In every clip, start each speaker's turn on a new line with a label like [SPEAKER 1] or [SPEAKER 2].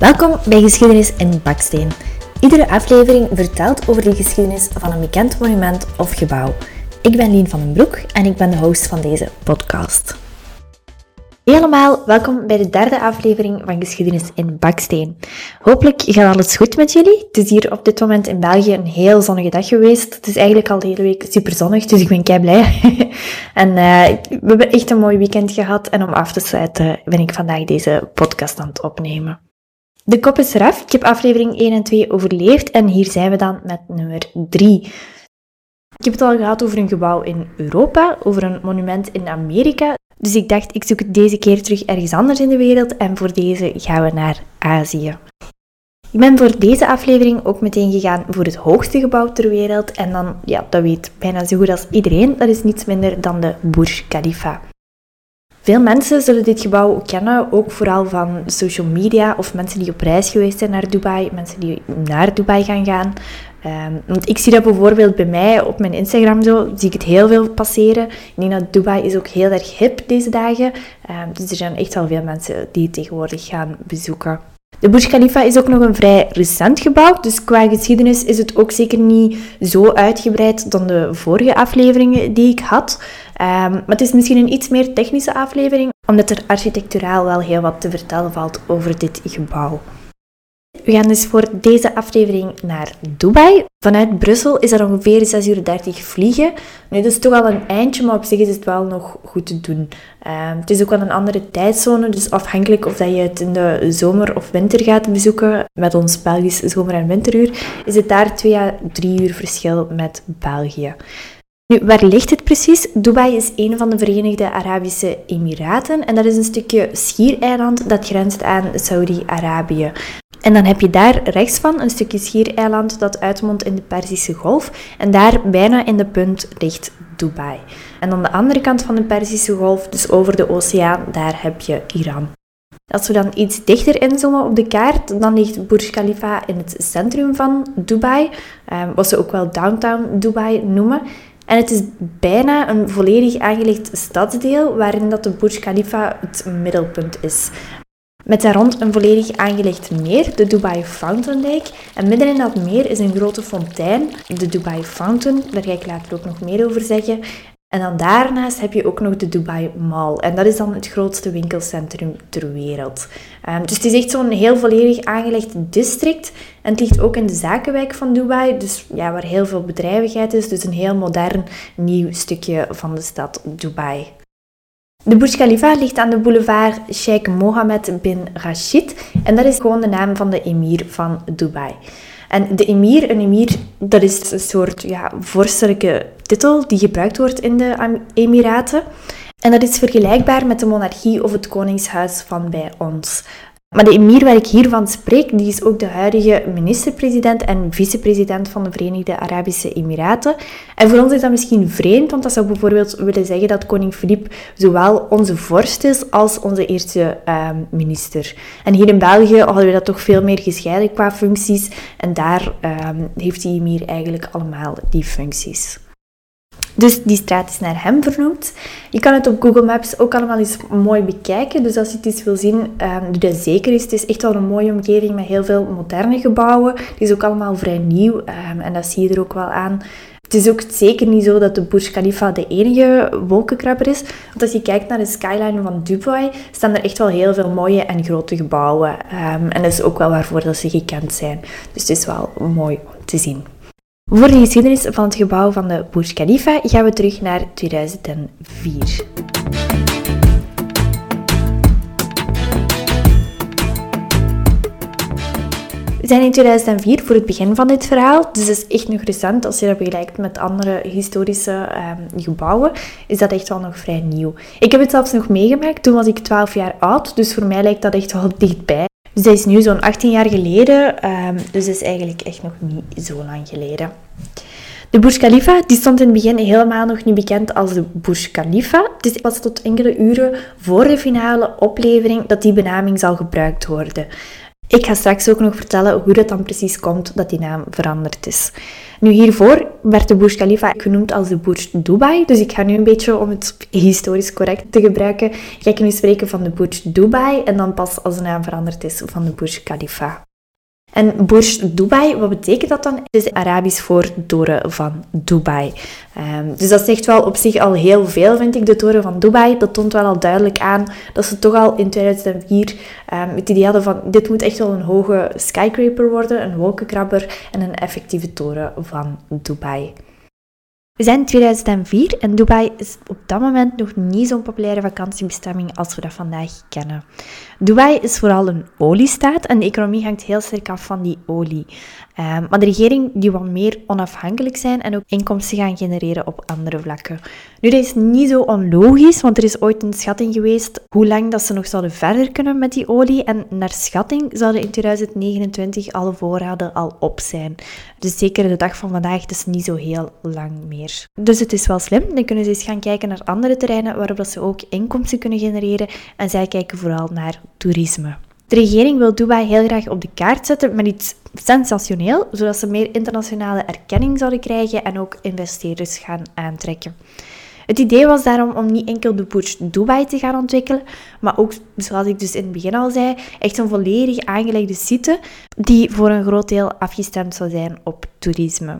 [SPEAKER 1] Welkom bij Geschiedenis in Baksteen. Iedere aflevering vertelt over de geschiedenis van een bekend monument of gebouw. Ik ben Lien van den Broek en ik ben de host van deze podcast. Helemaal welkom bij de derde aflevering van Geschiedenis in Baksteen. Hopelijk gaat alles goed met jullie. Het is hier op dit moment in België een heel zonnige dag geweest. Het is eigenlijk al de hele week super zonnig, dus ik ben kei blij. en uh, we hebben echt een mooi weekend gehad en om af te sluiten ben ik vandaag deze podcast aan het opnemen. De kop is eraf. Ik heb aflevering 1 en 2 overleefd en hier zijn we dan met nummer 3. Ik heb het al gehad over een gebouw in Europa, over een monument in Amerika. Dus ik dacht, ik zoek het deze keer terug ergens anders in de wereld en voor deze gaan we naar Azië. Ik ben voor deze aflevering ook meteen gegaan voor het hoogste gebouw ter wereld. En dan, ja, dat weet bijna zo goed als iedereen, dat is niets minder dan de Burj Khalifa. Veel mensen zullen dit gebouw kennen, ook vooral van social media of mensen die op reis geweest zijn naar Dubai, mensen die naar Dubai gaan gaan. Um, want ik zie dat bijvoorbeeld bij mij op mijn Instagram zo, zie ik het heel veel passeren. Ik denk dat Dubai is ook heel erg hip deze dagen. Um, dus er zijn echt wel veel mensen die het tegenwoordig gaan bezoeken. De Burj Khalifa is ook nog een vrij recent gebouw, dus qua geschiedenis is het ook zeker niet zo uitgebreid dan de vorige afleveringen die ik had. Um, maar het is misschien een iets meer technische aflevering, omdat er architecturaal wel heel wat te vertellen valt over dit gebouw. We gaan dus voor deze aflevering naar Dubai. Vanuit Brussel is dat ongeveer 6 uur 30 vliegen. Nu, dat is toch wel een eindje, maar op zich is het wel nog goed te doen. Uh, het is ook wel een andere tijdzone, dus afhankelijk of dat je het in de zomer of winter gaat bezoeken, met ons Belgisch zomer- en winteruur, is het daar 2 à 3 uur verschil met België. Nu, waar ligt het precies? Dubai is een van de Verenigde Arabische Emiraten en dat is een stukje schiereiland dat grenst aan Saudi-Arabië. En dan heb je daar rechts van een stukje schiereiland dat uitmondt in de Perzische Golf. En daar bijna in de punt ligt Dubai. En aan de andere kant van de Perzische Golf, dus over de oceaan, daar heb je Iran. Als we dan iets dichter inzoomen op de kaart, dan ligt Burj Khalifa in het centrum van Dubai, eh, wat ze ook wel downtown Dubai noemen. En het is bijna een volledig aangelegd stadsdeel waarin dat de Burj Khalifa het middelpunt is. Met daar rond een volledig aangelegd meer, de Dubai Fountain Lake. En midden in dat meer is een grote fontein, de Dubai Fountain. Daar ga ik later ook nog meer over zeggen. En dan daarnaast heb je ook nog de Dubai Mall. En dat is dan het grootste winkelcentrum ter wereld. Um, dus het is echt zo'n heel volledig aangelegd district. En het ligt ook in de zakenwijk van Dubai. Dus ja, waar heel veel bedrijvigheid is. Dus een heel modern nieuw stukje van de stad Dubai. De Burj Khalifa ligt aan de boulevard Sheikh Mohammed bin Rashid en dat is gewoon de naam van de emir van Dubai. En de emir, een emir, dat is een soort ja, vorstelijke titel die gebruikt wordt in de Emiraten. En dat is vergelijkbaar met de monarchie of het koningshuis van bij ons. Maar de emir waar ik hiervan spreek, die is ook de huidige minister-president en vicepresident van de Verenigde Arabische Emiraten. En voor ons is dat misschien vreemd, want dat zou bijvoorbeeld willen zeggen dat koning Filip zowel onze vorst is als onze eerste uh, minister. En hier in België hadden we dat toch veel meer gescheiden qua functies. En daar uh, heeft die emir eigenlijk allemaal die functies. Dus die straat is naar hem vernoemd. Je kan het op Google Maps ook allemaal eens mooi bekijken. Dus als je het eens wil zien, um, doe dat zeker eens. Het is echt wel een mooie omgeving met heel veel moderne gebouwen. Het is ook allemaal vrij nieuw um, en dat zie je er ook wel aan. Het is ook zeker niet zo dat de Burj Khalifa de enige wolkenkrabber is. Want als je kijkt naar de skyline van Dubai, staan er echt wel heel veel mooie en grote gebouwen. Um, en dat is ook wel waarvoor dat ze gekend zijn. Dus het is wel mooi om te zien. Voor de geschiedenis van het gebouw van de Burj Khalifa gaan we terug naar 2004. We zijn in 2004 voor het begin van dit verhaal, dus het is echt nog recent. Als je dat vergelijkt met andere historische um, gebouwen, is dat echt wel nog vrij nieuw. Ik heb het zelfs nog meegemaakt, toen was ik 12 jaar oud, dus voor mij lijkt dat echt wel dichtbij. Dus dat is nu zo'n 18 jaar geleden, um, dus dat is eigenlijk echt nog niet zo lang geleden. De Burj Khalifa die stond in het begin helemaal nog niet bekend als de Burj Khalifa. Het is pas tot enkele uren voor de finale oplevering dat die benaming zal gebruikt worden. Ik ga straks ook nog vertellen hoe dat dan precies komt dat die naam veranderd is. Nu hiervoor werd de Burj Khalifa genoemd als de Burj Dubai. Dus ik ga nu een beetje, om het historisch correct te gebruiken, ga ik nu spreken van de Burj Dubai en dan pas als de naam veranderd is van de Burj Khalifa. En Burj Dubai, wat betekent dat dan? Het is Arabisch voor toren van Dubai. Um, dus dat zegt wel op zich al heel veel, vind ik, de toren van Dubai. Dat toont wel al duidelijk aan dat ze toch al in 2004 um, ehm, het idee hadden van dit moet echt wel een hoge skyscraper worden, een wolkenkrabber en een effectieve toren van Dubai. We zijn in 2004 en Dubai is op dat moment nog niet zo'n populaire vakantiebestemming als we dat vandaag kennen. Dubai is vooral een oliestaat en de economie hangt heel sterk af van die olie. Um, maar de regering die wil meer onafhankelijk zijn en ook inkomsten gaan genereren op andere vlakken. Nu, dat is niet zo onlogisch, want er is ooit een schatting geweest hoe lang dat ze nog zouden verder kunnen met die olie. En naar schatting zouden in 2029 alle voorraden al op zijn. Dus zeker de dag van vandaag, is niet zo heel lang meer. Dus het is wel slim. Dan kunnen ze eens gaan kijken naar andere terreinen waarop dat ze ook inkomsten kunnen genereren. En zij kijken vooral naar toerisme. De regering wil Dubai heel graag op de kaart zetten met iets sensationeel, zodat ze meer internationale erkenning zouden krijgen en ook investeerders gaan aantrekken. Het idee was daarom om niet enkel de Burj Dubai te gaan ontwikkelen, maar ook, zoals ik dus in het begin al zei, echt een volledig aangelegde site die voor een groot deel afgestemd zou zijn op toerisme.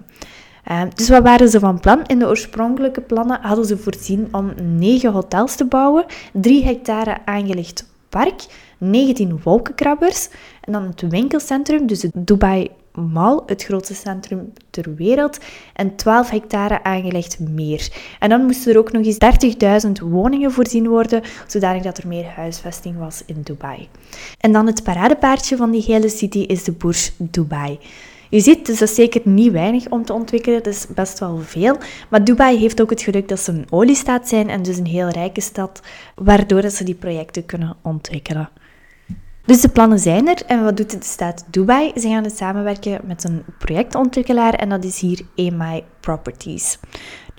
[SPEAKER 1] Uh, dus wat waren ze van plan? In de oorspronkelijke plannen hadden ze voorzien om negen hotels te bouwen, drie hectare aangelegd park, 19 wolkenkrabbers en dan het winkelcentrum, dus het Dubai Mall, het grootste centrum ter wereld, en 12 hectare aangelegd meer. En dan moesten er ook nog eens 30.000 woningen voorzien worden, zodanig dat er meer huisvesting was in Dubai. En dan het paradepaardje van die hele city is de Burj Dubai. Je ziet, dus dat is zeker niet weinig om te ontwikkelen, dat is best wel veel. Maar Dubai heeft ook het geluk dat ze een oliestaat zijn en dus een heel rijke stad, waardoor ze die projecten kunnen ontwikkelen. Dus de plannen zijn er. En wat doet de staat Dubai? Ze gaan samenwerken met een projectontwikkelaar en dat is hier EMI Properties.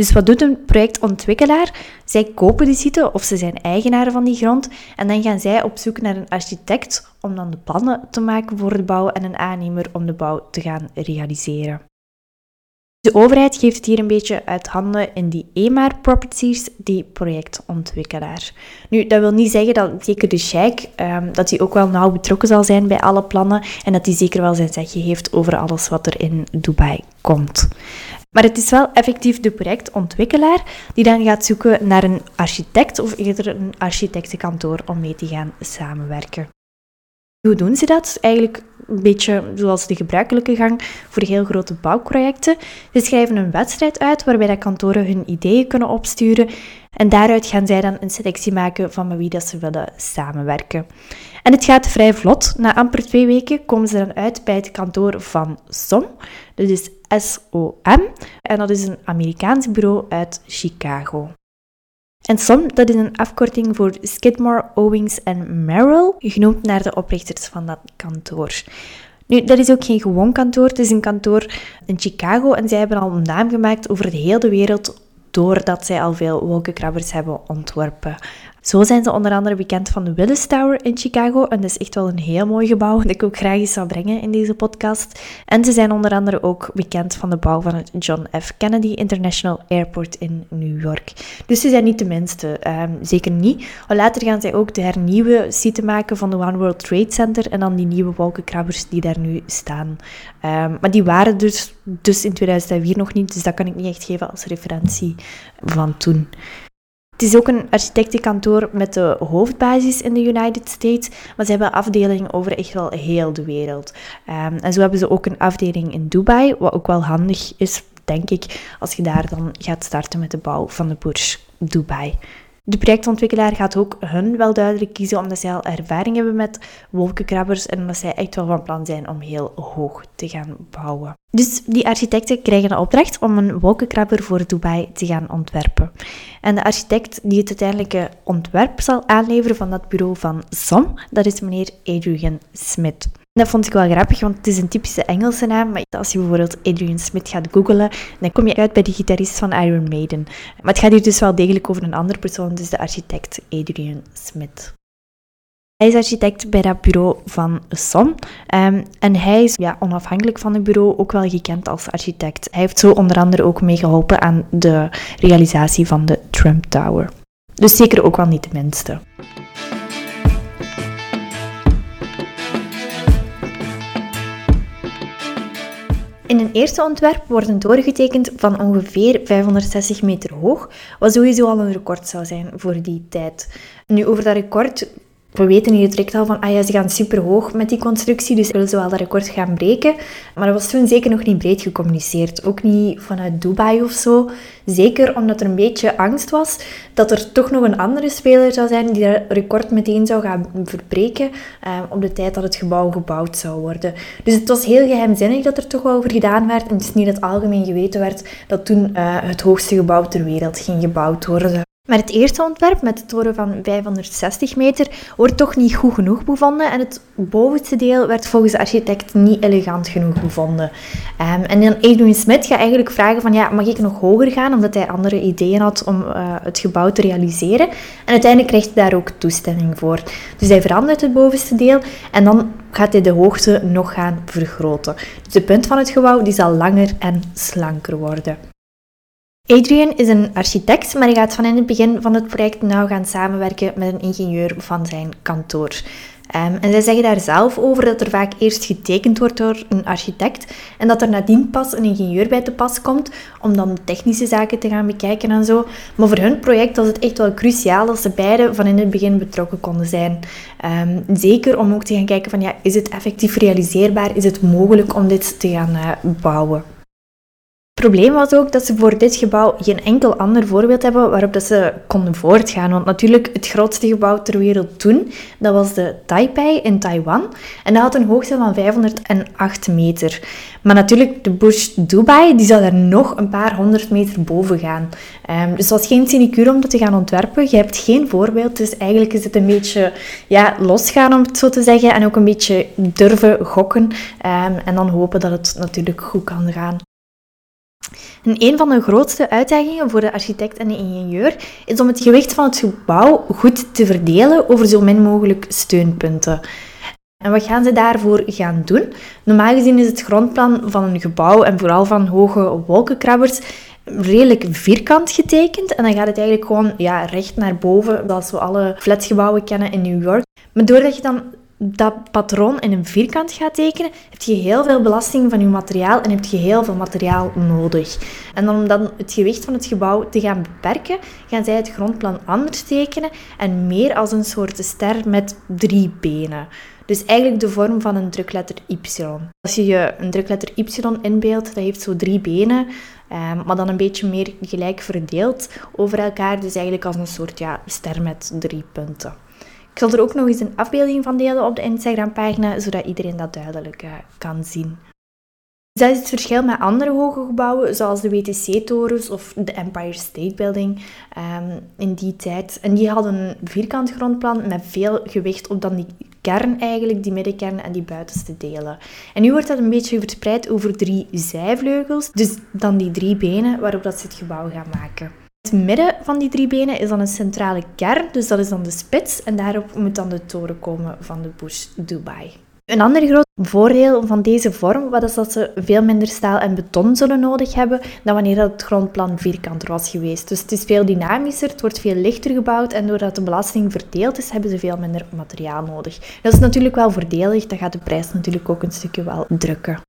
[SPEAKER 1] Dus wat doet een projectontwikkelaar? Zij kopen die site of ze zijn eigenaar van die grond en dan gaan zij op zoek naar een architect om dan de plannen te maken voor de bouw en een aannemer om de bouw te gaan realiseren. De overheid geeft het hier een beetje uit handen in die EMAR Properties, die projectontwikkelaar. Nu, dat wil niet zeggen dat zeker de sheik, um, dat hij ook wel nauw betrokken zal zijn bij alle plannen en dat hij zeker wel zijn zegje heeft over alles wat er in Dubai komt. Maar het is wel effectief de projectontwikkelaar die dan gaat zoeken naar een architect of eerder een architectenkantoor om mee te gaan samenwerken. Hoe doen ze dat? Eigenlijk een beetje zoals de gebruikelijke gang voor heel grote bouwprojecten. Ze schrijven een wedstrijd uit waarbij de kantoren hun ideeën kunnen opsturen en daaruit gaan zij dan een selectie maken van met wie dat ze willen samenwerken. En het gaat vrij vlot. Na amper twee weken komen ze dan uit bij het kantoor van SOM. Dat is SOM. En dat is een Amerikaans bureau uit Chicago. En SOM, dat is een afkorting voor Skidmore, Owings en Merrill, genoemd naar de oprichters van dat kantoor. Nu, dat is ook geen gewoon kantoor, het is een kantoor in Chicago en zij hebben al een naam gemaakt over de hele wereld doordat zij al veel wolkenkrabbers hebben ontworpen. Zo zijn ze onder andere bekend van de Willis Tower in Chicago. En dat is echt wel een heel mooi gebouw dat ik ook graag eens zou brengen in deze podcast. En ze zijn onder andere ook bekend van de bouw van het John F. Kennedy International Airport in New York. Dus ze zijn niet de minste, um, zeker niet. Later gaan zij ook de hernieuwe site maken van de One World Trade Center en dan die nieuwe wolkenkrabbers die daar nu staan. Um, maar die waren dus, dus in 2004 nog niet, dus dat kan ik niet echt geven als referentie van toen. Het is ook een architectenkantoor met de hoofdbasis in de United States, maar ze hebben afdelingen over echt wel heel de wereld. Um, en zo hebben ze ook een afdeling in Dubai, wat ook wel handig is, denk ik, als je daar dan gaat starten met de bouw van de Burj Dubai. De projectontwikkelaar gaat ook hun wel duidelijk kiezen omdat zij al ervaring hebben met wolkenkrabbers en omdat zij echt wel van plan zijn om heel hoog te gaan bouwen. Dus die architecten krijgen de opdracht om een wolkenkrabber voor Dubai te gaan ontwerpen. En de architect die het uiteindelijke ontwerp zal aanleveren van dat bureau van SOM, dat is meneer Adrian Smith. Dat vond ik wel grappig, want het is een typische Engelse naam. Maar als je bijvoorbeeld Adrian Smith gaat googlen, dan kom je uit bij de gitarist van Iron Maiden. Maar het gaat hier dus wel degelijk over een andere persoon, dus de architect Adrian Smith. Hij is architect bij dat bureau van Son. Um, en hij is ja, onafhankelijk van het bureau ook wel gekend als architect. Hij heeft zo onder andere ook meegeholpen aan de realisatie van de Trump Tower. Dus zeker ook wel niet de minste. In een eerste ontwerp wordt een toren getekend van ongeveer 560 meter hoog, wat sowieso al een record zou zijn voor die tijd. Nu, over dat record we weten hier direct al van, ah ja, ze gaan super hoog met die constructie, dus willen ze wel dat record gaan breken. Maar dat was toen zeker nog niet breed gecommuniceerd. Ook niet vanuit Dubai of zo. Zeker omdat er een beetje angst was dat er toch nog een andere speler zou zijn die dat record meteen zou gaan verbreken eh, op de tijd dat het gebouw gebouwd zou worden. Dus het was heel geheimzinnig dat er toch wel over gedaan werd. En het is niet dat algemeen geweten werd dat toen uh, het hoogste gebouw ter wereld ging gebouwd worden. Maar het eerste ontwerp met de toren van 560 meter wordt toch niet goed genoeg bevonden en het bovenste deel werd volgens de architect niet elegant genoeg bevonden. Um, en dan Edwin Smith gaat eigenlijk vragen van ja, mag ik nog hoger gaan omdat hij andere ideeën had om uh, het gebouw te realiseren. En uiteindelijk krijgt hij daar ook toestemming voor. Dus hij verandert het bovenste deel en dan gaat hij de hoogte nog gaan vergroten. Dus de punt van het gebouw die zal langer en slanker worden. Adrian is een architect, maar hij gaat van in het begin van het project nauw gaan samenwerken met een ingenieur van zijn kantoor. Um, en zij zeggen daar zelf over dat er vaak eerst getekend wordt door een architect en dat er nadien pas een ingenieur bij te pas komt om dan technische zaken te gaan bekijken en zo. Maar voor hun project was het echt wel cruciaal dat ze beide van in het begin betrokken konden zijn. Um, zeker om ook te gaan kijken van ja, is het effectief realiseerbaar? Is het mogelijk om dit te gaan uh, bouwen? Probleem was ook dat ze voor dit gebouw geen enkel ander voorbeeld hebben waarop dat ze konden voortgaan. Want natuurlijk, het grootste gebouw ter wereld toen, dat was de Taipei in Taiwan. En dat had een hoogte van 508 meter. Maar natuurlijk, de Burj Dubai, die zou daar nog een paar honderd meter boven gaan. Um, dus het was geen sinecure om dat te gaan ontwerpen. Je hebt geen voorbeeld, dus eigenlijk is het een beetje ja, losgaan, om het zo te zeggen. En ook een beetje durven gokken. Um, en dan hopen dat het natuurlijk goed kan gaan. En een van de grootste uitdagingen voor de architect en de ingenieur is om het gewicht van het gebouw goed te verdelen over zo min mogelijk steunpunten. En wat gaan ze daarvoor gaan doen? Normaal gezien is het grondplan van een gebouw en vooral van hoge wolkenkrabbers redelijk vierkant getekend. En dan gaat het eigenlijk gewoon ja, recht naar boven, zoals we alle flatgebouwen kennen in New York. Maar doordat je dan dat patroon in een vierkant gaat tekenen, heb je heel veel belasting van je materiaal en heb je heel veel materiaal nodig. En om dan het gewicht van het gebouw te gaan beperken, gaan zij het grondplan anders tekenen en meer als een soort ster met drie benen. Dus eigenlijk de vorm van een drukletter Y. Als je je een drukletter Y inbeeldt, dat heeft zo drie benen, ehm, maar dan een beetje meer gelijk verdeeld over elkaar. Dus eigenlijk als een soort ja, ster met drie punten. Ik zal er ook nog eens een afbeelding van delen op de Instagram-pagina, zodat iedereen dat duidelijk uh, kan zien. Dat is het verschil met andere hoge gebouwen, zoals de WTC-torens of de Empire State Building um, in die tijd. En die hadden een vierkant grondplan met veel gewicht op dan die kern eigenlijk, die middenkern en die buitenste delen. En nu wordt dat een beetje verspreid over drie zijvleugels, dus dan die drie benen waarop dat ze het gebouw gaan maken. Het midden van die drie benen is dan een centrale kern, dus dat is dan de spits en daarop moet dan de toren komen van de Burj Dubai. Een ander groot voordeel van deze vorm was dat ze veel minder staal en beton zullen nodig hebben dan wanneer het grondplan vierkanter was geweest. Dus het is veel dynamischer, het wordt veel lichter gebouwd en doordat de belasting verdeeld is, hebben ze veel minder materiaal nodig. Dat is natuurlijk wel voordelig, dat gaat de prijs natuurlijk ook een stukje wel drukken.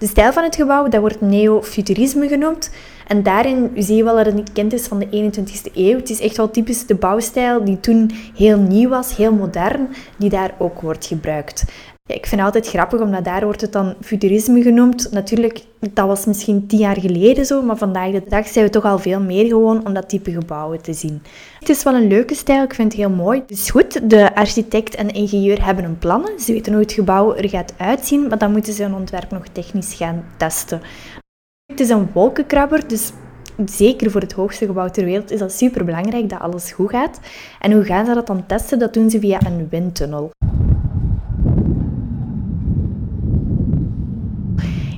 [SPEAKER 1] De stijl van het gebouw dat wordt neofuturisme genoemd. En daarin zie je wel dat het niet kind is van de 21ste eeuw. Het is echt wel typisch de bouwstijl die toen heel nieuw was, heel modern, die daar ook wordt gebruikt. Ik vind het altijd grappig, omdat daar wordt het dan futurisme genoemd. Natuurlijk, dat was misschien tien jaar geleden zo, maar vandaag de dag zijn we toch al veel meer gewoon om dat type gebouwen te zien. Het is wel een leuke stijl, ik vind het heel mooi. Het is goed, de architect en de ingenieur hebben een plannen. Ze weten hoe het gebouw er gaat uitzien, maar dan moeten ze hun ontwerp nog technisch gaan testen. Het is een wolkenkrabber, dus zeker voor het hoogste gebouw ter wereld is dat super belangrijk dat alles goed gaat. En hoe gaan ze dat dan testen? Dat doen ze via een windtunnel.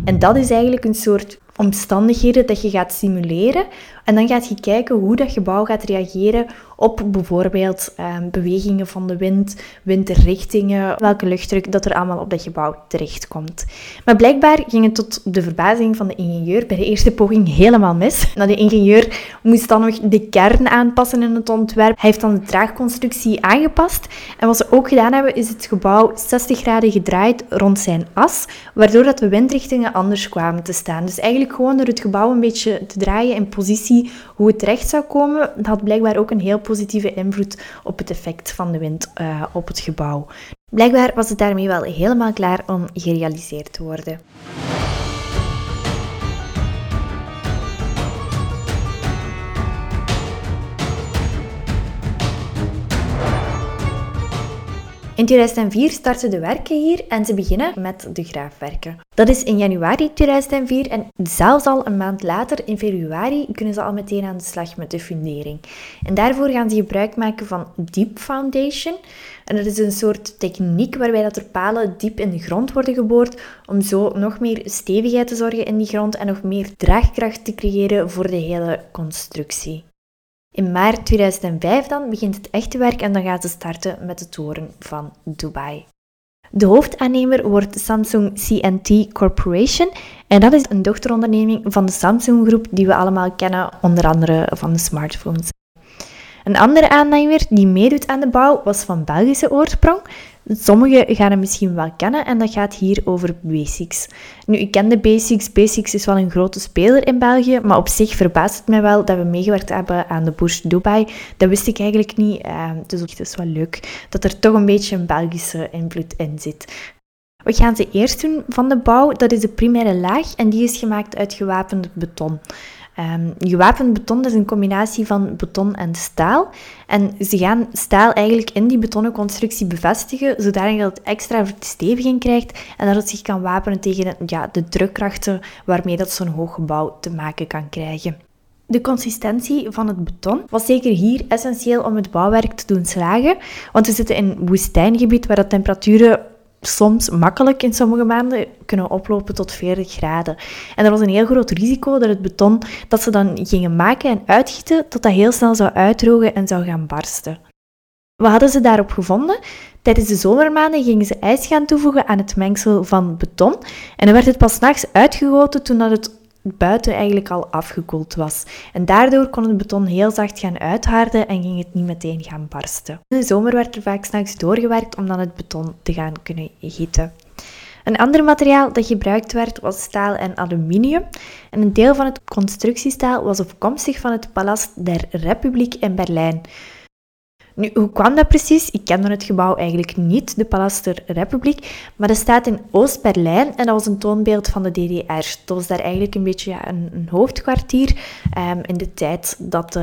[SPEAKER 1] En dat is eigenlijk een soort omstandigheden dat je gaat simuleren En dan gaat je kijken hoe dat gebouw gaat reageren op bijvoorbeeld ehm, bewegingen van de wind, windrichtingen, welke luchtdruk dat er allemaal op dat gebouw terechtkomt. Maar blijkbaar ging het tot de verbazing van de ingenieur bij de eerste poging helemaal mis. Nou, de ingenieur moest dan nog de kern aanpassen in het ontwerp. Hij heeft dan de draagconstructie aangepast. En wat ze ook gedaan hebben, is het gebouw 60 graden gedraaid rond zijn as, waardoor dat de windrichtingen anders kwamen te staan. Dus eigenlijk gewoon door het gebouw een beetje te draaien in positie hoe het terecht zou komen, dat had blijkbaar ook een heel positieve invloed op het effect van de wind uh, op het gebouw. Blijkbaar was het daarmee wel helemaal klaar om gerealiseerd te worden. In 2004 starten de werken hier en ze beginnen met de graafwerken. Dat is in januari 2004 en zelfs al een maand later, in februari, kunnen ze al meteen aan de slag met de fundering. En daarvoor gaan ze gebruik maken van Deep Foundation. En dat is een soort techniek waarbij dat er palen diep in de grond worden geboord om zo nog meer stevigheid te zorgen in die grond en nog meer draagkracht te creëren voor de hele constructie. In maart 2005 dan begint het echte werk en dan gaat ze starten met de toren van Dubai. De hoofdaannemer wordt Samsung CNT Corporation en dat is een dochteronderneming van de Samsung Groep die we allemaal kennen, onder andere van de smartphones. Een andere aannemer die meedoet aan de bouw was van Belgische oorsprong. Sommigen gaan het misschien wel kennen en dat gaat hier over Basics. Nu, ik ken de Basics. Basics is wel een grote speler in België, maar op zich verbaast het mij wel dat we meegewerkt hebben aan de Burj Dubai. Dat wist ik eigenlijk niet, uh, dus het is wel leuk dat er toch een beetje een Belgische invloed in zit. We gaan ze eerst doen van de bouw. Dat is de primaire laag en die is gemaakt uit gewapend beton. Um, gewapend beton is een combinatie van beton en staal. En ze gaan staal eigenlijk in die betonnen constructie bevestigen, zodat het extra versteviging krijgt en dat het zich kan wapenen tegen ja, de drukkrachten waarmee dat zo'n hoog gebouw te maken kan krijgen. De consistentie van het beton was zeker hier essentieel om het bouwwerk te doen slagen, want we zitten in een woestijngebied waar de temperaturen soms makkelijk in sommige maanden kunnen oplopen tot 40 graden. En er was een heel groot risico dat het beton dat ze dan gingen maken en uitgieten, dat dat heel snel zou uitdrogen en zou gaan barsten. Wat hadden ze daarop gevonden? Tijdens de zomermaanden gingen ze ijs gaan toevoegen aan het mengsel van beton. En dan werd het pas nachts uitgegoten toen dat het buiten eigenlijk al afgekoeld was. En daardoor kon het beton heel zacht gaan uitharden en ging het niet meteen gaan barsten. In de zomer werd er vaak s'nachts doorgewerkt om dan het beton te gaan kunnen gieten. Een ander materiaal dat gebruikt werd was staal en aluminium. En een deel van het constructiestaal was afkomstig van het Palast der Republiek in Berlijn. Nu, hoe kwam dat precies? Ik kende het gebouw eigenlijk niet, de Palast Republiek, maar dat staat in Oost-Berlijn en dat was een toonbeeld van de DDR. Dat was daar eigenlijk een beetje een, een, hoofdkwartier um, in de tijd dat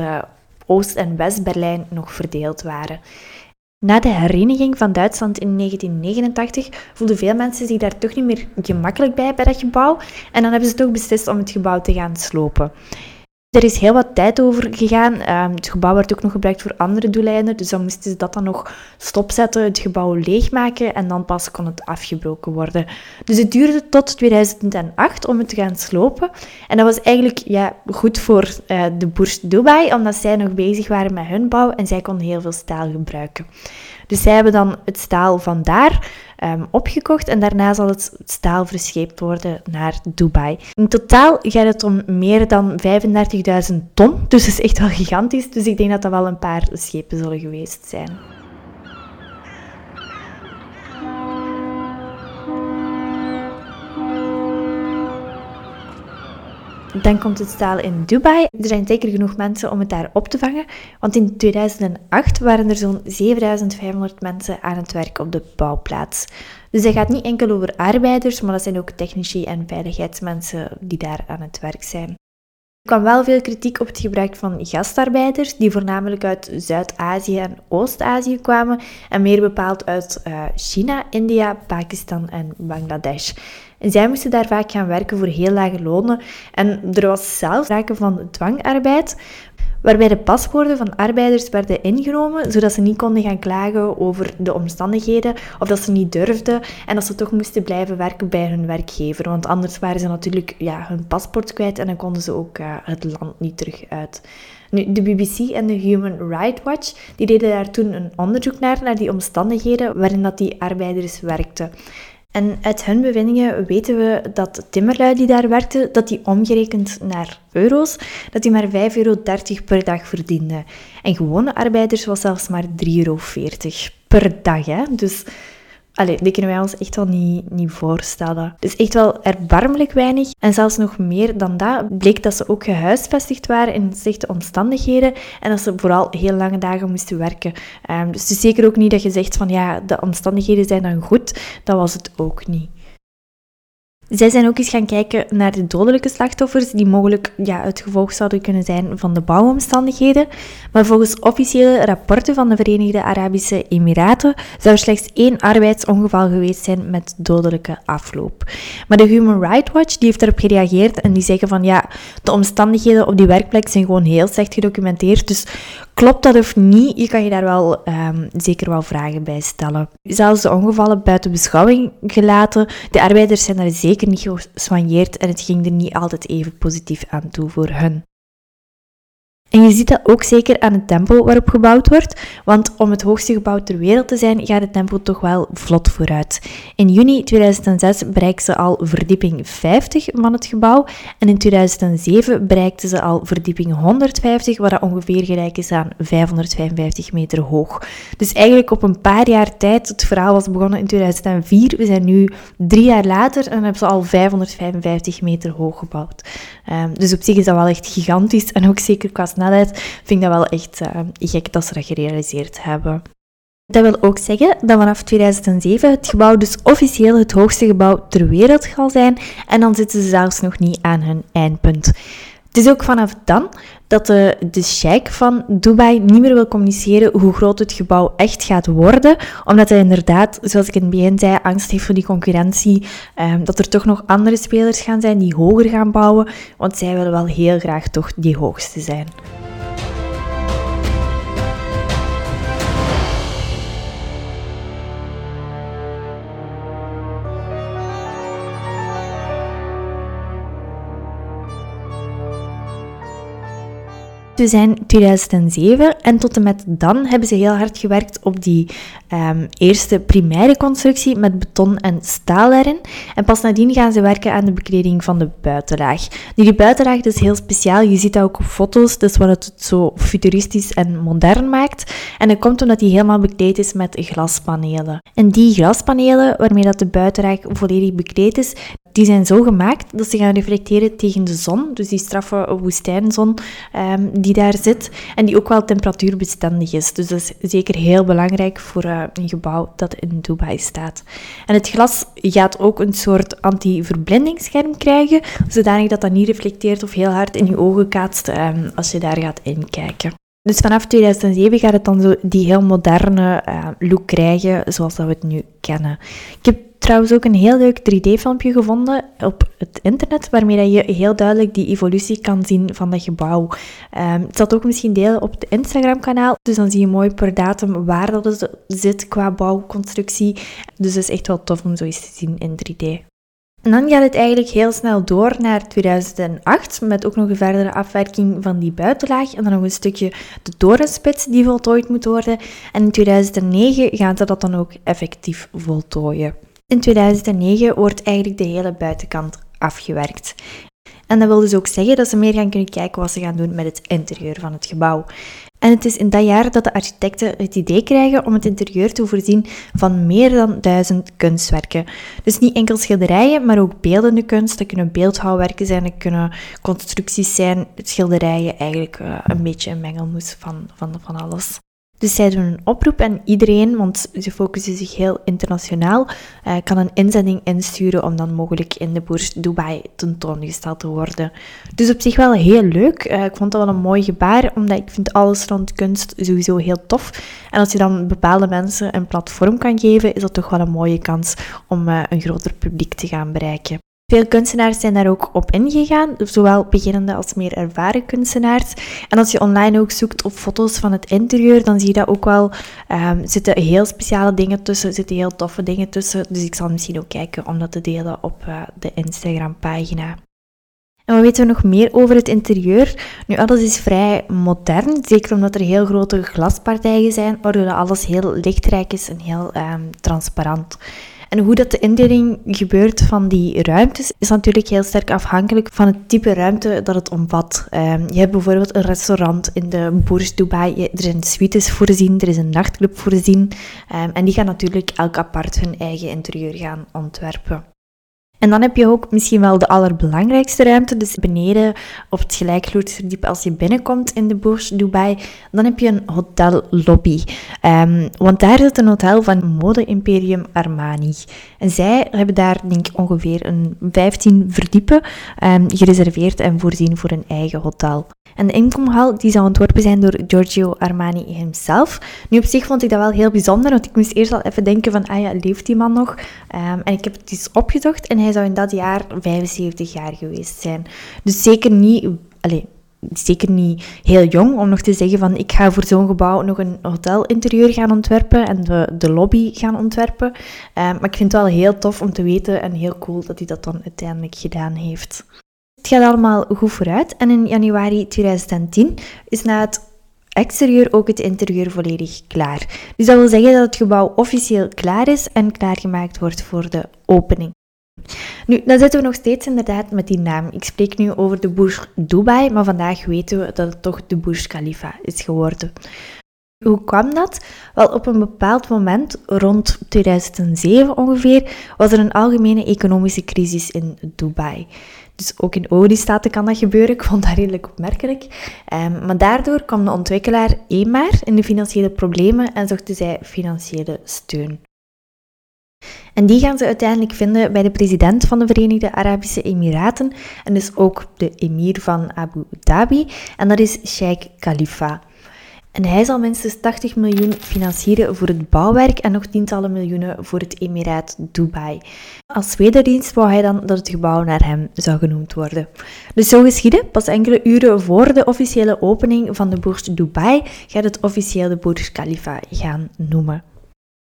[SPEAKER 1] Oost- en West-Berlijn nog verdeeld waren. Na de hereniging van Duitsland in 1989 voelden veel mensen zich daar toch niet meer gemakkelijk bij bij dat gebouw en dan hebben ze toch beslist om het gebouw te gaan slopen. Er is heel wat tijd over gegaan. Ehm, het gebouw werd ook nog gebruikt voor andere doeleinden, dus dan moesten ze dat dan nog stopzetten, het gebouw leegmaken en dan pas kon het afgebroken worden. Dus het duurde tot 2008 om het te gaan slopen. En dat was eigenlijk ja, goed voor uh, de Burj Dubai, omdat zij nog bezig waren met hun bouw en zij konden heel veel staal gebruiken. Dus zij hebben dan het staal van daar um, opgekocht en daarna zal het staal verscheept worden naar Dubai. In totaal gaat het om meer dan 35.000 ton, dus dat is echt wel gigantisch. Dus ik denk dat dat wel een paar schepen zullen geweest zijn. Dan komt het staal in Dubai. Er zijn zeker genoeg mensen om het daar op te vangen, want in 2008 waren er zo'n 7500 mensen aan het werk op de bouwplaats. Dus dat gaat niet enkel over arbeiders, maar dat zijn ook technici en veiligheidsmensen die daar aan het werk zijn. Er kwam wel veel kritiek op het gebruik van gastarbeiders, die voornamelijk uit Zuid-Azië en Oost-Azië kwamen, en meer bepaald uit uh, China, India, Pakistan en Bangladesh. En zij moesten daar vaak gaan werken voor heel lage lonen. En er was zelfs sprake van dwangarbeid, waarbij de paswoorden van arbeiders werden ingenomen, zodat ze niet konden gaan klagen over de omstandigheden of dat ze niet durfden en dat ze toch moesten blijven werken bij hun werkgever. Want anders waren ze natuurlijk ja, hun paspoort kwijt en dan konden ze ook uh, het land niet terug uit. Nu, de BBC en de Human Rights Watch die deden daar toen een onderzoek naar, naar die omstandigheden waarin dat die arbeiders werkten. En uit hun bevindingen weten we dat timmerlui die daar werkten, dat die omgerekend naar euro's, dat die maar 5,30 euro per dag verdienden. En gewone arbeiders was zelfs maar 3,40 euro per dag. Hè? Dus Allee, die kunnen wij ons echt wel niet, niet voorstellen. Dus echt wel erbarmelijk weinig. En zelfs nog meer dan dat bleek dat ze ook gehuisvestigd waren in slechte omstandigheden. En dat ze vooral heel lange dagen moesten werken. Um, dus het is zeker ook niet dat je zegt van ja, de omstandigheden zijn dan goed. Dat was het ook niet. Zij zijn ook eens gaan kijken naar de dodelijke slachtoffers die mogelijk ja, het gevolg zouden kunnen zijn van de bouwomstandigheden. Maar volgens officiële rapporten van de Verenigde Arabische Emiraten zou er slechts één arbeidsongeval geweest zijn met dodelijke afloop. Maar de Human Rights Watch die heeft daarop gereageerd en die zeggen van ja, de omstandigheden op die werkplek zijn gewoon heel slecht gedocumenteerd. Dus klopt dat of niet? Je kan je daar wel um, zeker wel vragen bij stellen. Zelfs de ongevallen buiten beschouwing gelaten, de arbeiders zijn daar zeker niet gesoigneerd en het ging er niet altijd even positief aan toe voor hun. En je ziet dat ook zeker aan het tempo waarop gebouwd wordt, want om het hoogste gebouw ter wereld te zijn, gaat het tempo toch wel vlot vooruit. In juni 2006 bereikten ze al verdieping 50 van het gebouw en in 2007 bereikten ze al verdieping 150, wat ongeveer gelijk is aan 555 meter hoog. Dus eigenlijk op een paar jaar tijd, het verhaal was begonnen in 2004, we zijn nu drie jaar later en hebben ze al 555 meter hoog gebouwd. Um, dus op zich is dat wel echt gigantisch en ook zeker qua snelheid vind ik dat wel echt uh, gek dat ze dat gerealiseerd hebben. Dat wil ook zeggen dat vanaf 2007 het gebouw dus officieel het hoogste gebouw ter wereld zal zijn en dan zitten ze zelfs nog niet aan hun eindpunt. Het is ook vanaf dan dat de, de sheik van Dubai niet meer wil communiceren hoe groot het gebouw echt gaat worden, omdat hij inderdaad, zoals ik in het begin zei, angst heeft voor die concurrentie, um, dat er toch nog andere spelers gaan zijn die hoger gaan bouwen, want zij willen wel heel graag toch die hoogste zijn. 2007 zijn 2007 en tot en met dan hebben ze heel hard gewerkt op die um, eerste primaire constructie met beton en staal erin. En pas nadien gaan ze werken aan de bekleding van de buitenlaag. Nu, die buitenlaag is heel speciaal. Je ziet dat ook op foto's, dus wat het zo futuristisch en modern maakt. En dat komt omdat die helemaal bekleed is met glaspanelen. En die glaspanelen, waarmee dat de buitenlaag volledig bekleed is, die zijn zo gemaakt dat ze gaan reflecteren tegen de zon, dus die straffe woestijnzon um, die daar zit, en die ook wel temperatuurbestendig is. Dus dat is zeker heel belangrijk voor uh, een gebouw dat in Dubai staat. En het glas gaat ook een soort anti-verblindingsscherm krijgen, zodanig dat dat niet reflecteert of heel hard in je ogen kaatst um, als je daar gaat inkijken. Dus vanaf 2007 gaat het dan zo die heel moderne uh, look krijgen, zoals dat we het nu kennen. Ik heb trouwens ook een heel leuk 3D-filmpje gevonden op het internet, waarmee je heel duidelijk die evolutie kan zien van dat gebouw. Um, het zat ook misschien delen op het Instagram-kanaal, dus dan zie je mooi per datum waar dat zit qua bouwconstructie. Dus het is echt wel tof om zo eens te zien in 3D. En dan gaat het eigenlijk heel snel door naar 2008, met ook nog een verdere afwerking van die buitenlaag en dan nog een stukje de torenspits die voltooid moet worden. En in 2009 gaan ze dat dan ook effectief voltooien. In 2009 wordt eigenlijk de hele buitenkant afgewerkt. En dat wil dus ook zeggen dat ze meer gaan kunnen kijken wat ze gaan doen met het interieur van het gebouw. En het is in dat jaar dat de architecten het idee krijgen om het interieur te voorzien van meer dan duizend kunstwerken. Dus niet enkel schilderijen, maar ook beeldende kunst. Dat kunnen beeldhouwwerken zijn, dat kunnen constructies zijn, schilderijen, eigenlijk uh, een beetje een mengelmoes van, van, van alles. Dus zij doen een oproep en iedereen, want ze focussen zich heel internationaal, uh, kan een inzending insturen om dan mogelijk in de boers Dubai tentoongesteld te worden. Dus op zich wel heel leuk. Uh, ik vond dat wel een mooi gebaar, omdat ik vind alles rond kunst sowieso heel tof. En als je dan bepaalde mensen een platform kan geven, is dat toch wel een mooie kans om uh, een groter publiek te gaan bereiken. Veel kunstenaars zijn daar ook op ingegaan, zowel beginnende als meer ervaren kunstenaars. En als je online ook zoekt op foto's van het interieur, dan zie je dat ook wel. Um, zitten heel speciale dingen tussen, zitten heel toffe dingen tussen. Dus ik zal misschien ook kijken om dat te delen op uh, de Instagram-pagina. En wat weten we nog meer over het interieur? Nu, alles is vrij modern, zeker omdat er heel grote glaspartijen zijn, waardoor alles heel lichtrijk is en heel um, transparant. Hoe dat de indeling gebeurt van die ruimtes is natuurlijk heel sterk afhankelijk van het type ruimte dat het omvat. Um, je hebt bijvoorbeeld een restaurant in de Burj Dubai, er zijn suites voorzien, er is een nachtclub voorzien. Um, en die gaan natuurlijk elk apart hun eigen interieur gaan ontwerpen. En dan heb je ook misschien wel de allerbelangrijkste ruimte, dus beneden op het gelijkvloersverdiep als je binnenkomt in de Burj Dubai, dan heb je een hotellobby. Um, want daar zit een hotel van mode-imperium Armani. En zij hebben daar denk ik ongeveer een 15 verdiepen um, gereserveerd en voorzien voor een eigen hotel. En de inkomhal die zou ontworpen zijn door Giorgio Armani hemzelf. Nu op zich vond ik dat wel heel bijzonder, want ik moest eerst al even denken van, ah ja, leeft die man nog? Um, en ik heb het eens opgezocht en hij zou in dat jaar 75 jaar geweest zijn. Dus zeker niet, allez, zeker niet heel jong om nog te zeggen van ik ga voor zo'n gebouw nog een hotelinterieur gaan ontwerpen en de, de lobby gaan ontwerpen. Um, maar ik vind het wel heel tof om te weten en heel cool dat hij dat dan uiteindelijk gedaan heeft. Het gaat allemaal goed vooruit en in januari 2010 is na het exterieur ook het interieur volledig klaar. Dus dat wil zeggen dat het gebouw officieel klaar is en klaargemaakt wordt voor de opening. Nu, dan zitten we nog steeds inderdaad met die naam. Ik spreek nu over de Burj Dubai, maar vandaag weten we dat het toch de Burj Khalifa is geworden. Hoe kwam dat? Wel, op een bepaald moment, rond 2007 ongeveer, was er een algemene economische crisis in Dubai. Dus ook in oliestaten kan dat gebeuren. Ik vond dat redelijk opmerkelijk. Um, maar daardoor kwam de ontwikkelaar eenmaar in de financiële problemen en zochten zij financiële steun. En die gaan ze uiteindelijk vinden bij de president van de Verenigde Arabische Emiraten en dus ook de emir van Abu Dhabi. En dat is Sheikh Khalifa. En hij zal minstens 80 miljoen financieren voor het bouwwerk en nog tientallen miljoenen voor het Emiraat Dubai. Als wederdienst wou hij dan dat het gebouw naar hem zou genoemd worden. Dus zo geschiedde, pas enkele uren voor de officiële opening van de Burj Dubai gaat het officieel de Burj Khalifa gaan noemen.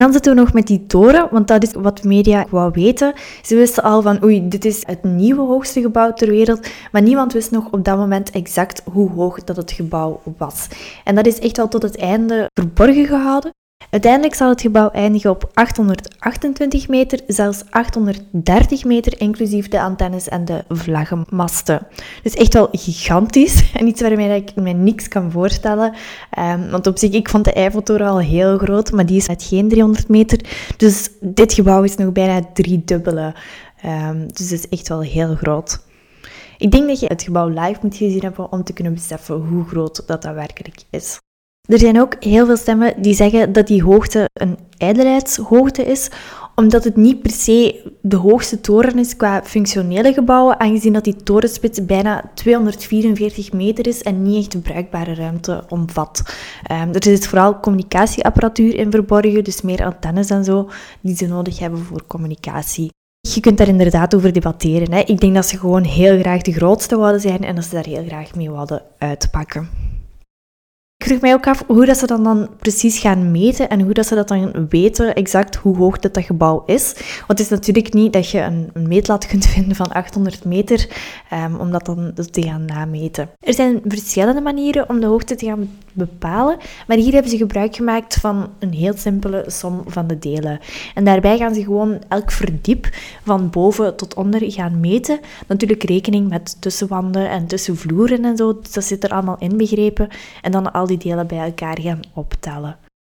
[SPEAKER 1] Dan zitten we nog met die toren, want dat is wat media wou weten. Ze wisten al van, oei, dit is het nieuwe hoogste gebouw ter wereld, maar niemand wist nog op dat moment exact hoe hoog dat het gebouw was. En dat is echt wel tot het einde verborgen gehouden. Uiteindelijk zal het gebouw eindigen op 828 meter, zelfs 830 meter, inclusief de antennes en de vlaggenmasten. Dus echt wel gigantisch en iets waarmee ik me niks kan voorstellen. Um, want op zich, ik vond de Eiffeltoren al heel groot, maar die is met geen 300 meter. Dus dit gebouw is nog bijna driedubbele. Um, dus het is echt wel heel groot. Ik denk dat je het gebouw live moet gezien hebben om te kunnen beseffen hoe groot dat daadwerkelijk is. Er zijn ook heel veel stemmen die zeggen dat die hoogte een ijdelheidshoogte is, omdat het niet per se de hoogste toren is qua functionele gebouwen, aangezien dat die torenspits bijna 244 meter is en niet echt bruikbare ruimte omvat. Um, er zit vooral communicatieapparatuur in verborgen, dus meer antennes en zo, die ze nodig hebben voor communicatie. Je kunt daar inderdaad over debatteren. Hè. Ik denk dat ze gewoon heel graag de grootste wilden zijn en dat ze daar heel graag mee wilden uitpakken. Vroeg mij ook af hoe dat ze dan, dan precies gaan meten en hoe dat ze dat dan weten exact hoe hoog dat, dat gebouw is. Want het is natuurlijk niet dat je een, een meetlat kunt vinden van 800 meter, um, om dat dan te gaan nameten. Er zijn verschillende manieren om de hoogte te gaan bepalen, maar hier hebben ze gebruik gemaakt van een heel simpele som van de delen. En daarbij gaan ze gewoon elk verdiep van boven tot onder gaan meten. Natuurlijk rekening met tussenwanden en tussenvloeren en zo, dus dat zit er allemaal inbegrepen. En dan al die delen bij elkaar gaan optellen.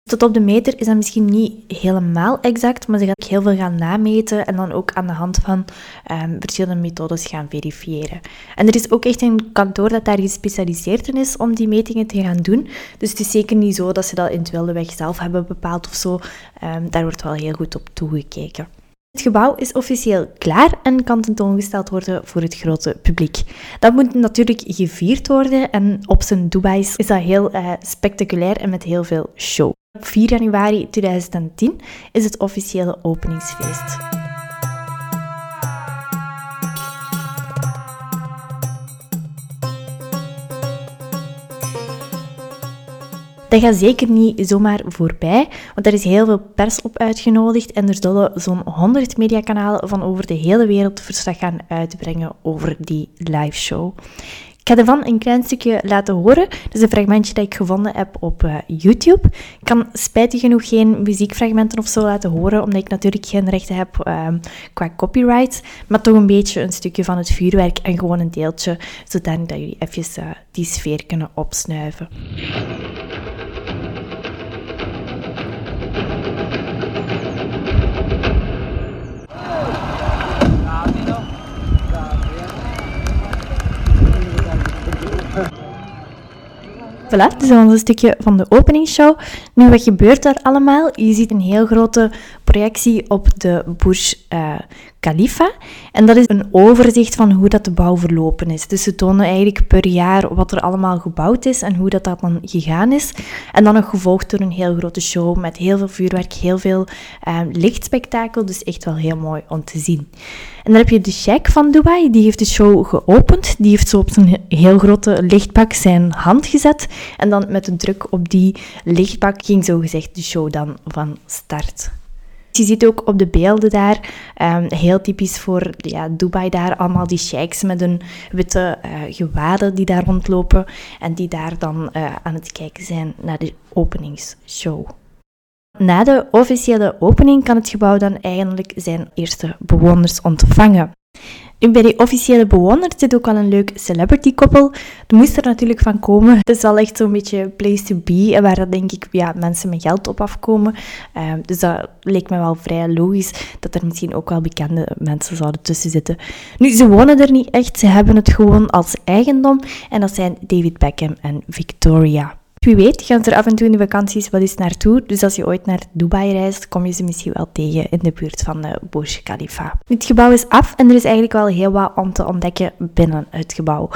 [SPEAKER 1] Tot op de meter is dat misschien niet helemaal exact, maar ze gaan heel veel gaan nameten en dan ook aan de hand van um, verschillende methodes gaan verifiëren. En er is ook echt een kantoor dat daar gespecialiseerd in is om die metingen te gaan doen. Dus het is zeker niet zo dat ze dat in het wilde weg zelf hebben bepaald of zo. Um, daar wordt wel heel goed op toegekeken. Het gebouw is officieel klaar en kan tentoongesteld worden voor het grote publiek. Dat moet natuurlijk gevierd worden en op zijn Dubai's is dat heel uh, spectaculair en met heel veel show. Op 4 januari 2010 is het officiële openingsfeest. Dat gaat zeker niet zomaar voorbij, want er is heel veel pers op uitgenodigd en er zullen zo'n 100 mediakanalen van over de hele wereld verslag gaan uitbrengen over die live show. Ik ga ervan een klein stukje laten horen. Dat is een fragmentje dat ik gevonden heb op uh, YouTube. Ik kan spijtig genoeg geen muziekfragmenten of zo laten horen, omdat ik natuurlijk geen rechten heb uh, qua copyright. Maar toch een beetje een stukje van het vuurwerk en gewoon een deeltje, zodat jullie even uh, die sfeer kunnen opsnuiven. Voilà, dit is een stukje van de openingsshow. Nu, wat gebeurt daar allemaal? Je ziet een heel grote projectie op de Burj uh, Khalifa. En dat is een overzicht van hoe dat de bouw verlopen is. Dus ze tonen eigenlijk per jaar wat er allemaal gebouwd is en hoe dat, dat dan gegaan is. En dan nog gevolgd door een heel grote show met heel veel vuurwerk, heel veel uh, lichtspektakel. Dus echt wel heel mooi om te zien. En dan heb je de sheik van Dubai, die heeft de show geopend. Die heeft zo op zijn heel grote lichtbak zijn hand gezet. En dan met een druk op die lichtbak ging zogezegd de show dan van start. Je ziet ook op de beelden daar, um, heel typisch voor ja, Dubai daar, allemaal die sheiks met een witte uh, gewaden die daar rondlopen en die daar dan uh, aan het kijken zijn naar de openingsshow. Na de officiële opening kan het gebouw dan eigenlijk zijn eerste bewoners ontvangen. Bij die officiële bewoners zit ook al een leuk celebrity koppel. Er moest er natuurlijk van komen. Het is al echt zo'n beetje place to be, waar dat denk ik ja, mensen met geld op afkomen. Uh, dus dat leek me wel vrij logisch dat er misschien ook wel bekende mensen zouden tussen zitten. Nu, ze wonen er niet echt, ze hebben het gewoon als eigendom. En dat zijn David Beckham en Victoria. Wie weet gaan ze er af en toe in de vakanties wel eens naartoe. Dus als je ooit naar Dubai reist, kom je ze misschien wel tegen in de buurt van de eh, Burj Khalifa. Het gebouw is af en er is eigenlijk wel heel wat om te ontdekken binnen het gebouw.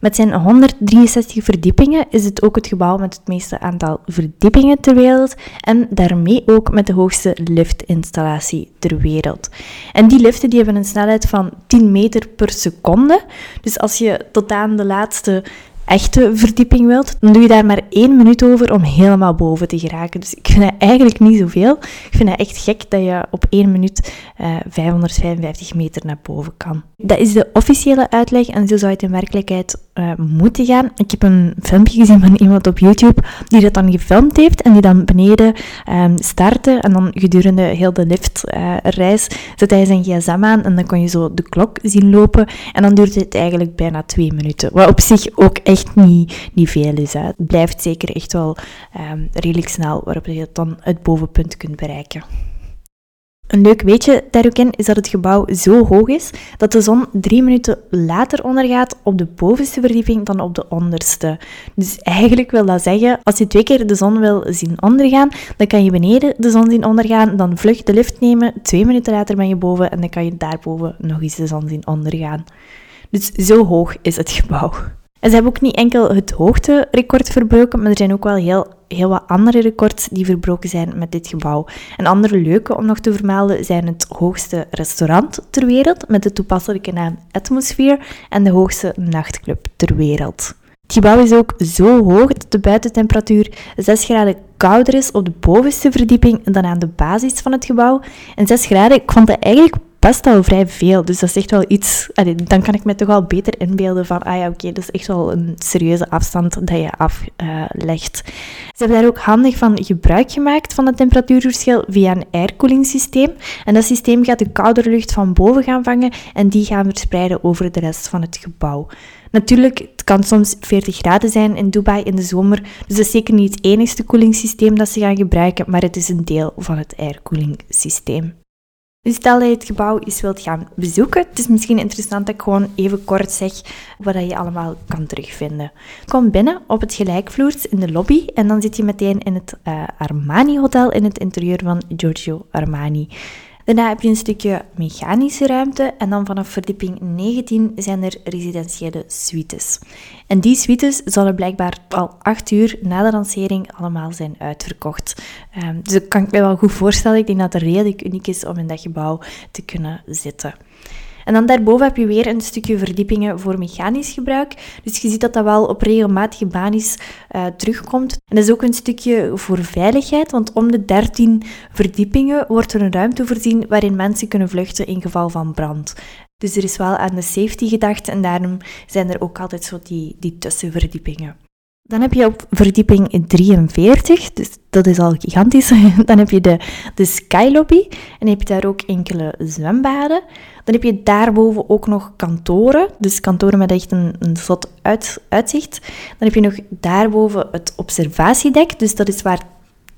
[SPEAKER 1] Met zijn 163 verdiepingen is het ook het gebouw met het meeste aantal verdiepingen ter wereld en daarmee ook met de hoogste liftinstallatie ter wereld. En die liften die hebben een snelheid van 10 meter per seconde. Dus als je tot aan de laatste echte verdieping wilt, dan doe je daar maar één minuut over om helemaal boven te geraken. Dus ik vind dat eigenlijk niet zoveel. Ik vind het echt gek dat je op één minuut uh, eh, 555 meter naar boven kan. Dat is de officiële uitleg en zo zou het in werkelijkheid uh, moeten gaan. Ik heb een filmpje gezien van iemand op YouTube die dat dan gefilmd heeft en die dan beneden um, startte en dan gedurende heel de liftreis uh, zet hij zijn gsm aan en dan kon je zo de klok zien lopen en dan duurt het eigenlijk bijna twee minuten. Wat op zich ook echt niet, veel is. Het blijft zeker echt wel um, redelijk snel waarop je dan het bovenpunt kunt bereiken. Een leuk weetje daar ook in is dat het gebouw zo hoog is dat de zon drie minuten later ondergaat op de bovenste verdieping dan op de onderste. Dus eigenlijk wil dat zeggen, als je twee keer de zon wil zien ondergaan, dan kan je beneden de zon zien ondergaan, dan vlug de lift nemen, twee minuten later ben je boven en dan kan je daarboven nog eens de zon zien ondergaan. Dus zo hoog is het gebouw. En ze hebben ook niet enkel het hoogterecord verbroken, maar er zijn ook wel heel, heel wat andere records die verbroken zijn met dit gebouw. Een andere leuke om nog te vermelden zijn het hoogste restaurant ter wereld met de toepasselijke naam Atmosphere en de hoogste nachtclub ter wereld. Het gebouw is ook zo hoog dat de buitentemperatuur 6 graden kouder is op de bovenste verdieping dan aan de basis van het gebouw. En 6 graden, ik vond het eigenlijk best al vrij veel. Dus dat is echt wel iets... dan kan ik me toch wel beter inbeelden van... Ah ja, oké, dat is echt wel een serieuze afstand dat je aflegt. Ze hebben daar ook handig van gebruik gemaakt van het temperatuurverschil via een aircoolingsysteem. En dat systeem gaat de koudere lucht van boven gaan vangen en die gaan verspreiden over de rest van het gebouw. Natuurlijk, het kan soms 40 graden zijn in Dubai in de zomer, dus dat is zeker niet het enigste koelingssysteem dat ze gaan gebruiken, maar het is een deel van het aircoolingsysteem. Dus stel dat je het gebouw eens wilt gaan bezoeken. Het is misschien interessant dat ik gewoon even kort zeg wat je allemaal kan terugvinden. Kom binnen op het gelijkvloers in de lobby en dan zit je meteen in het uh, Armani Hotel in het interieur van Giorgio Armani. Daarna heb je een stukje mechanische ruimte en dan vanaf verdieping 19 zijn er residentiële suites. En die suites zullen blijkbaar al acht uur na de lancering allemaal zijn uitverkocht. Um, dus dat kan ik me wel goed voorstellen. Ik denk dat het redelijk uniek is om in dat gebouw te kunnen zitten. En dan daarboven heb je weer een stukje verdiepingen voor mechanisch gebruik. Dus je ziet dat dat wel op regelmatige basis uh, terugkomt. En dat is ook een stukje voor veiligheid, want om de 13 verdiepingen wordt er een ruimte voorzien waarin mensen kunnen vluchten in geval van brand. Dus er is wel aan de safety gedacht en daarom zijn er ook altijd zo die, die tussenverdiepingen. Dan heb je op verdieping 43, dus dat is al gigantisch. Dan heb je de, de Sky Lobby en heb je daar ook enkele zwembaden. Dan heb je daarboven ook nog kantoren, dus kantoren met echt een, een zot uit, uitzicht. Dan heb je nog daarboven het observatiedek, dus dat is waar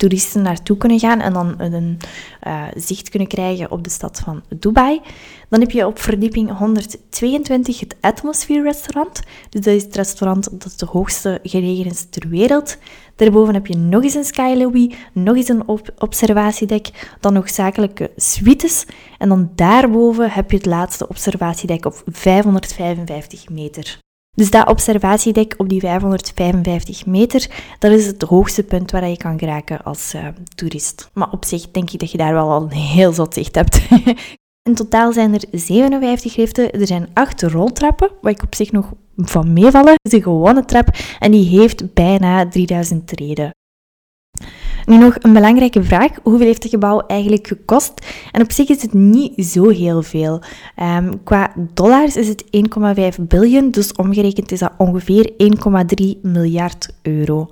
[SPEAKER 1] toeristen naartoe kunnen gaan en dan een uh, zicht kunnen krijgen op de stad van Dubai. Dan heb je op verdieping 122 het Atmosphere Restaurant. Dus dat is het restaurant dat de hoogste gelegen is ter wereld. Daarboven heb je nog eens een sky lobby, nog eens een observatiedek, dan nog zakelijke suites. En dan daarboven heb je het laatste observatiedek op 555 meter. Dus dat observatiedek op die 555 meter, dat is het hoogste punt waar je kan geraken als uh, toerist. Maar op zich denk ik dat je daar wel al een heel zot zicht hebt. In totaal zijn er 57 liften, er zijn 8 roltrappen, wat ik op zich nog van meevallen. Het is een gewone trap en die heeft bijna 3000 treden. Nu nog een belangrijke vraag. Hoeveel heeft het gebouw eigenlijk gekost? En op zich is het niet zo heel veel. Um, qua dollars is het 1,5 biljoen, dus omgerekend is dat ongeveer 1,3 miljard euro.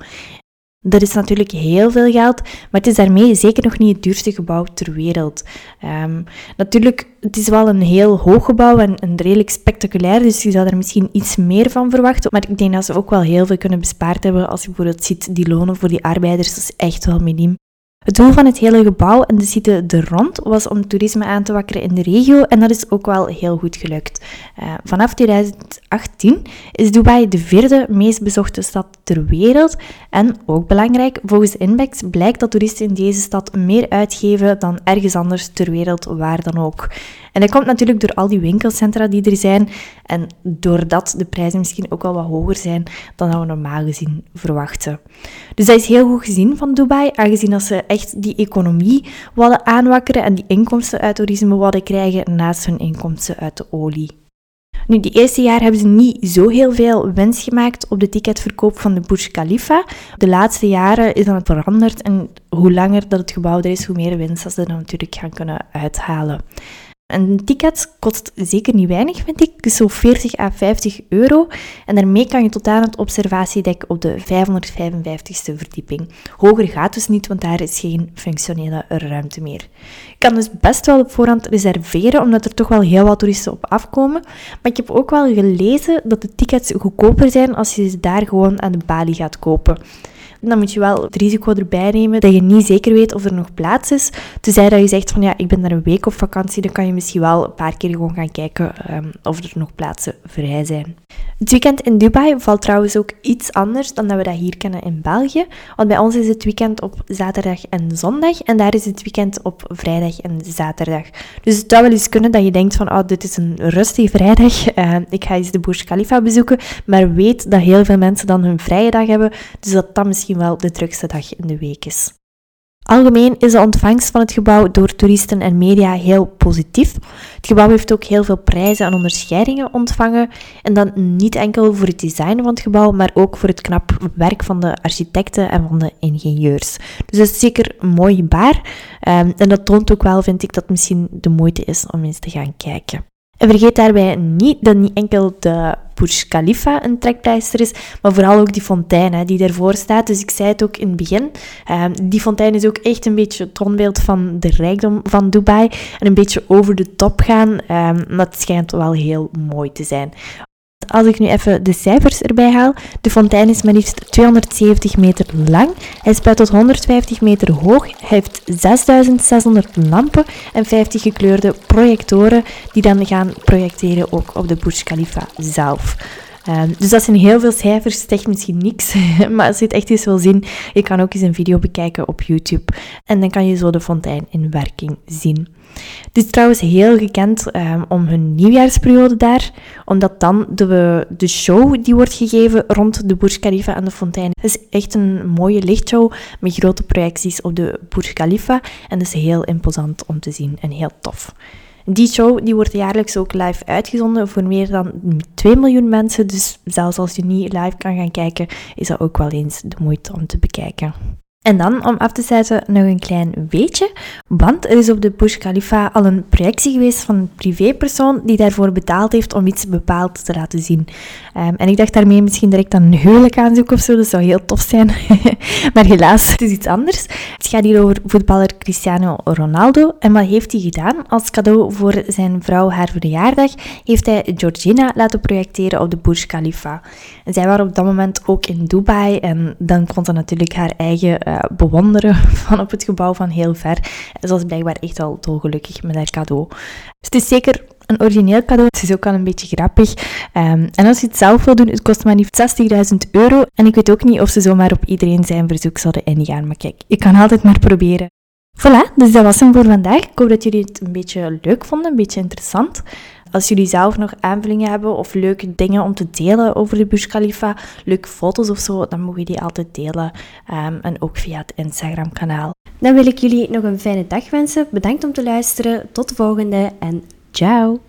[SPEAKER 1] Dat is natuurlijk heel veel geld, maar het is daarmee zeker nog niet het duurste gebouw ter wereld. Um, natuurlijk, het is wel een heel hoog gebouw en, en, redelijk spectaculair, dus je zou er misschien iets meer van verwachten. Maar ik denk dat ze ook wel heel veel kunnen bespaard hebben als je bijvoorbeeld ziet, die lonen voor die arbeiders, is echt wel miniem. Het doel van het hele gebouw en de site er rond was om toerisme aan te wakkeren in de regio en dat is ook wel heel goed gelukt. Uh, vanaf 2018 is Dubai de vierde meest bezochte stad ter wereld en ook belangrijk, volgens Index blijkt dat toeristen in deze stad meer uitgeven dan ergens anders ter wereld, waar dan ook. En dat komt natuurlijk door al die winkelcentra die er zijn en doordat de prijzen misschien ook al wat hoger zijn dan we normaal gezien verwachten. Dus dat is heel goed gezien van Dubai, aangezien dat ze echt die economie wilden aanwakkeren en die inkomsten uit toerisme wilden krijgen naast hun inkomsten uit de olie. Nu, die eerste jaar hebben ze niet zo heel veel winst gemaakt op de ticketverkoop van de Burj Khalifa. De laatste jaren is dat veranderd en hoe langer dat het gebouw er is, hoe meer winst ze er natuurlijk gaan kunnen uithalen. Een ticket kost zeker niet weinig, vind ik. Dus zo 40 à 50 euro. En daarmee kan je tot aan het observatiedek op de 555ste verdieping. Hoger gaat dus niet, want daar is geen functionele ruimte meer. Je kan dus best wel op voorhand reserveren, omdat er toch wel heel wat toeristen op afkomen. Maar ik heb ook wel gelezen dat de tickets goedkoper zijn als je ze daar gewoon aan de balie gaat kopen. Dan moet je wel het risico erbij nemen dat je niet zeker weet of er nog plaats is. Tenzij dat je zegt van ja, ik ben daar een week op vakantie, dan kan je misschien wel een paar keer gewoon gaan kijken um, of er nog plaatsen vrij zijn. Het weekend in Dubai valt trouwens ook iets anders dan dat we dat hier kennen in België. Want bij ons is het weekend op zaterdag en zondag en daar is het weekend op vrijdag en zaterdag. Dus het zou wel eens kunnen dat je denkt van oh, dit is een rustige vrijdag, uh, ik ga eens de Burj Khalifa bezoeken, maar weet dat heel veel mensen dan hun vrije dag hebben, dus dat dat misschien wel de drukste dag in de week is. Algemeen is de ontvangst van het gebouw door toeristen en media heel positief. Het gebouw heeft ook heel veel prijzen en onderscheidingen ontvangen. En dan niet enkel voor het design van het gebouw, maar ook voor het knap werk van de architecten en van de ingenieurs. Dus dat is zeker een mooi baar. Ehm, en dat toont ook wel, vind ik, dat het misschien de moeite is om eens te gaan kijken. En vergeet daarbij niet dat niet enkel de Burj Khalifa een trekpleister is, maar vooral ook die fontein hè, die ervoor staat. Dus ik zei het ook in het begin, ehm, die fontein is ook echt een beetje het toonbeeld van de rijkdom van Dubai en een beetje over de top gaan, maar het schijnt wel heel mooi te zijn. Als ik nu even de cijfers erbij haal. De fontein is maar liefst 270 meter lang. Hij spuit tot 150 meter hoog. Hij heeft 6600 lampen en 50 gekleurde projectoren die dan gaan projecteren ook op de Burj Khalifa zelf. Ehm, dus dat zijn heel veel cijfers, zegt misschien niks, maar als je het echt eens wil zien, je kan ook eens een video bekijken op YouTube en dan kan je zo de fontein in werking zien. Het is trouwens heel gekend um, om hun nieuwjaarsperiode daar, omdat dan de, de show die wordt gegeven rond de Burj Khalifa en de fontein is echt een mooie lichtshow met grote projecties op de Burj Khalifa en dat is heel imposant om te zien en heel tof. Die show die wordt jaarlijks ook live uitgezonden voor meer dan 2 miljoen mensen. Dus zelfs als je niet live kan gaan kijken, is dat ook wel eens de moeite om te bekijken. En dan, om af te sluiten, nog een klein weetje. Want er is op de Burj Khalifa al een projectie geweest van een privépersoon die daarvoor betaald heeft om iets bepaald te laten zien. Um, en ik dacht daarmee misschien direct aan een huwelijk aanzoek of zo, dat zou heel tof zijn. maar helaas, het is iets anders. Het gaat hier over voetballer Cristiano Ronaldo. En wat heeft hij gedaan? Als cadeau voor zijn vrouw haar verjaardag heeft hij Georgina laten projecteren op de Burj Khalifa. En zij waren op dat moment ook in Dubai en dan kon ze natuurlijk haar eigen uh, bewonderen van op het gebouw van heel ver. En ze was blijkbaar echt wel dolgelukkig met haar cadeau. Dus het is zeker een origineel cadeau. Het is ook wel een beetje grappig. Um, en als je het zelf wil doen, het kost maar niet 60.000 euro. En ik weet ook niet of ze zomaar op iedereen zijn verzoek zouden ingaan. Maar kijk, je kan altijd maar proberen. Voilà, dus dat was hem voor vandaag. Ik hoop dat jullie het een beetje leuk vonden, een beetje interessant. Als jullie zelf nog aanvullingen hebben of leuke dingen om te delen over de Burj Khalifa, leuke foto's of zo, dan mogen je die altijd delen. Um, en ook via het Instagram-kanaal. Dan wil ik jullie nog een fijne dag wensen. Bedankt om te luisteren. Tot de volgende en ciao!